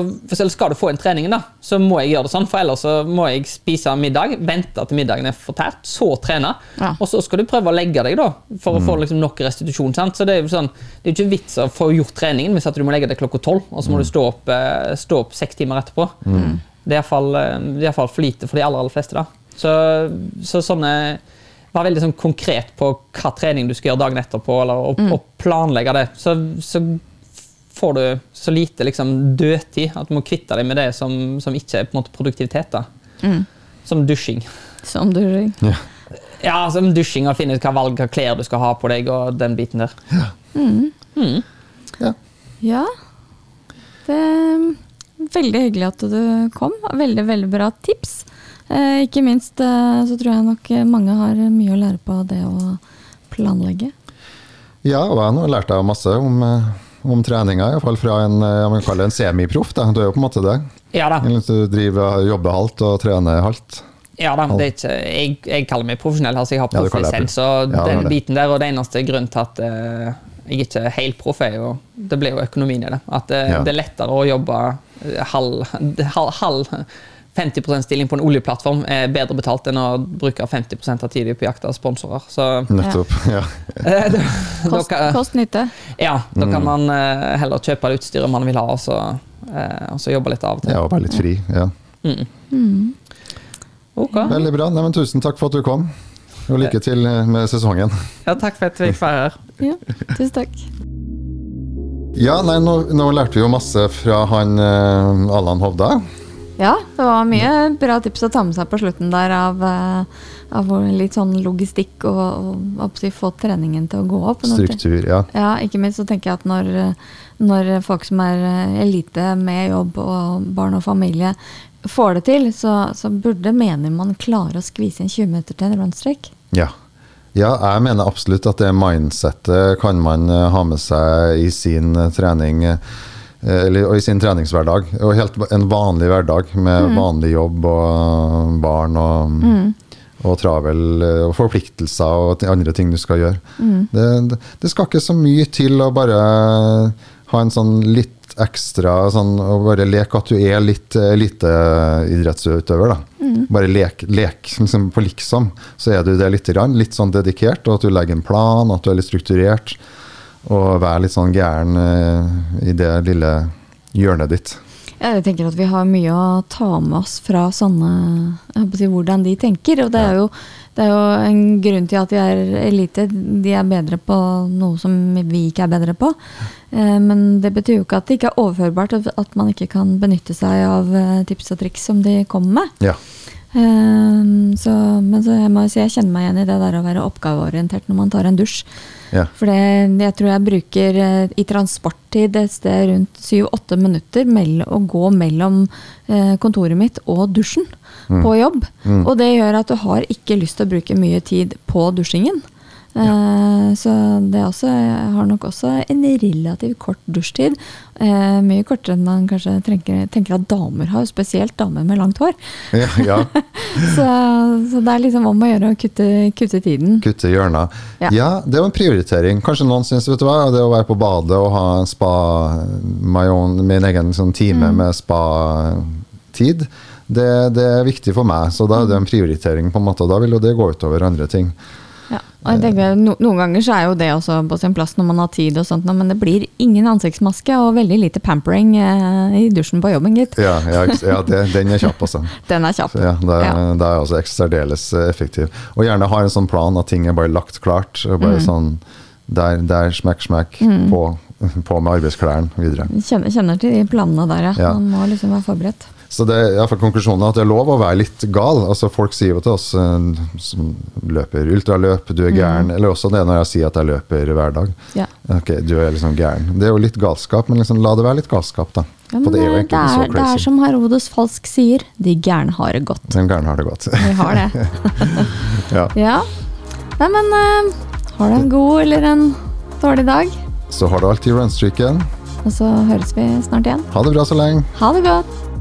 skal du få inn treningen, da, så må jeg gjøre det sånn, for ellers så må jeg spise middag, vente til middagen er fortært, så trene, Ja. og så skal du prøve å legge deg da, for å få liksom nok restitusjon. Sant? Så det er jo sånn, det er ikke vits å få gjort treningen hvis at du må legge deg klokka tolv, og så må du stå opp, eh, stå opp seks timer etterpå. Det er iallfall for lite for de aller, aller fleste. da. Så, så sånne Vær veldig sånn konkret på hva trening du skal gjøre dagen etterpå, eller, og, og planlegge det. Så, så får du så lite liksom, dødtid at du må kvitte deg med det som, som ikke er på en måte produktivitet. da. Som dusjing. Som dusjing. Ja. Ja, som dusjing og finne ut hva valg av klær du skal ha på deg, og den biten der. Ja. Ja. Det er veldig hyggelig at du kom. Veldig, veldig bra tips. Eh, ikke minst eh, så tror jeg nok mange har mye å lære på det å planlegge. ja, og jeg har lært deg masse om, eh, om treninga, iallfall fra en, eh, en semiproff. Du er jo på en måte det. Ja da. Du driver, jobber halvt og trener halvt. Ja da, det er ikke, jeg, jeg kaller meg profesjonell, altså jeg har profflisens. Ja, proff. Ja, den biten der, og det eneste grunnen til at uh, jeg ikke er helt proff, er jo Det blir jo økonomien i det. At uh, Ja. det er lettere å jobbe halv, halv, halv 50% stilling på en oljeplattform er bedre betalt enn å bruke 50% av tida på jakt av sponsorer. Så Nettopp. Ja. eh, Kost, kost ja, da Mm. kan man eh, heller kjøpe det utstyret man vil ha, og så, eh, og så jobbe litt av og til. ja, og være litt fri. Ja. Ok. Veldig bra. Nei, men tusen takk for at du kom. Og lykke til med sesongen. Ja, takk for at jeg fikk være her. Ja, tusen takk. Ja, nei, nå, nå lærte vi jo masse fra han eh, Allan Hovda. Ja, det var mye bra tips å ta med seg på slutten der av, eh, av litt sånn logistikk og, og, få treningen til å gå opp. Struktur, ja. Ja, ikke minst så tenker jeg at når, når folk som er eh, elite med jobb og barn og familie får det til, så, så burde mener man klare å skvise inn 20 minutter til en rundstrekk. Ja. ja, jeg mener absolutt at det mindsettet kan man eh, ha med seg i sin trening. Eh, Eller, og i sin treningshverdag. Og helt en vanlig hverdag med vanlig jobb og barn og, og travel eh, og forpliktelser og andre ting du skal gjøre. Det, det, det skal ikke så mye til å bare ha en sånn litt ekstra sånn, og bare leke at du er litt eliteidrettsutøver. da. Bare lek, lek liksom på liksom, så er du det litt, grann, litt sånn dedikert, og at du legger en plan, at du er litt strukturert. Og være litt sånn gæren eh, i det lille hjørnet ditt. Jeg tenker at vi har mye å ta med oss fra sånne si, Hvordan de tenker. Og det er jo Det er jo en grunn til at de er elite. De er bedre på noe som vi ikke er bedre på. Eh, men det betyr jo ikke at det ikke er overførbart, at- at man ikke kan benytte seg av eh, tips og triks som de kommer med. Ja. Eh, Så, men så jeg må jo si jeg kjenner meg igjen i det der å være oppgaveorientert når man tar en dusj. Ja. For jeg tror jeg bruker eh, i transporttid et sted rundt syv-åtte minutter mell- å gå mellom eh, kontoret mitt og dusjen på jobb. Og det gjør at du har ikke lyst til å bruke mye tid på dusjingen. Eh, så det også, har nok også en relativt kort dusjtid. Eh, mye kortere enn man kanskje tenker, tenker at damer har, spesielt damer med langt hår. Ja, ja. Så, så det er liksom om å gjøre å kutte, kutte tiden. Kutte hjørna. Ja. Ja. det er jo en prioritering. Kanskje noen syns vet du hva, det å være på badet og ha en spa, own, min egen sånn time Mm. med spa-tid, det, det er viktig for meg. Så da er det en prioritering, på en måte, og da vil jo det gå utover andre ting. Tenker, no, Noen ganger så er jo det også på sin plass når man har tid, og sånt, men det blir ingen ansiktsmaske og veldig lite pampering eh, i dusjen på jobben, gitt. Ja, ja, ja det, den er kjapp, altså. Den er kjapp. Så ja, det, Ja. det er altså særdeles eh, effektiv. Og gjerne ha en sånn plan at ting er bare lagt klart. og Mm. Bare sånn der, der, smekk, smekk, på, på med arbeidsklærne videre. Kjenner, kjenner til de planene der, ja. Ja. Man må liksom være forberedt. Så det er iallfall konklusjonen at det er lov å være litt gal. Altså Folk sier jo til oss eh, som løper ultraløp, du er gæren. Eller også det når jeg sier at jeg løper hver dag. Ja. Ok, du er liksom gæren. Det er jo litt galskap, men liksom la det være litt galskap, da. Ja, det er det, er, det er som Herodes Falsk sier, de gærne har det godt. De gærne har det godt. Vi har det. ja. Ja. Nei, men uh, har du en god eller en dårlig dag? Så har du alltid runstreaken. Og så høres vi snart igjen. Ha det bra så lenge. Ha det godt!